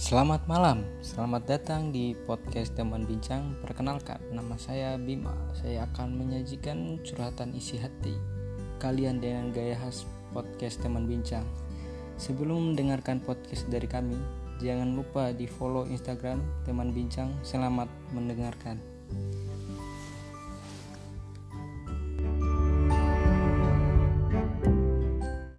Selamat malam, selamat datang di podcast teman bincang. Perkenalkan, nama saya Bima. Saya akan menyajikan curhatan isi hati kalian dengan gaya khas podcast teman bincang. Sebelum mendengarkan podcast dari kami, jangan lupa di follow Instagram teman bincang. Selamat mendengarkan.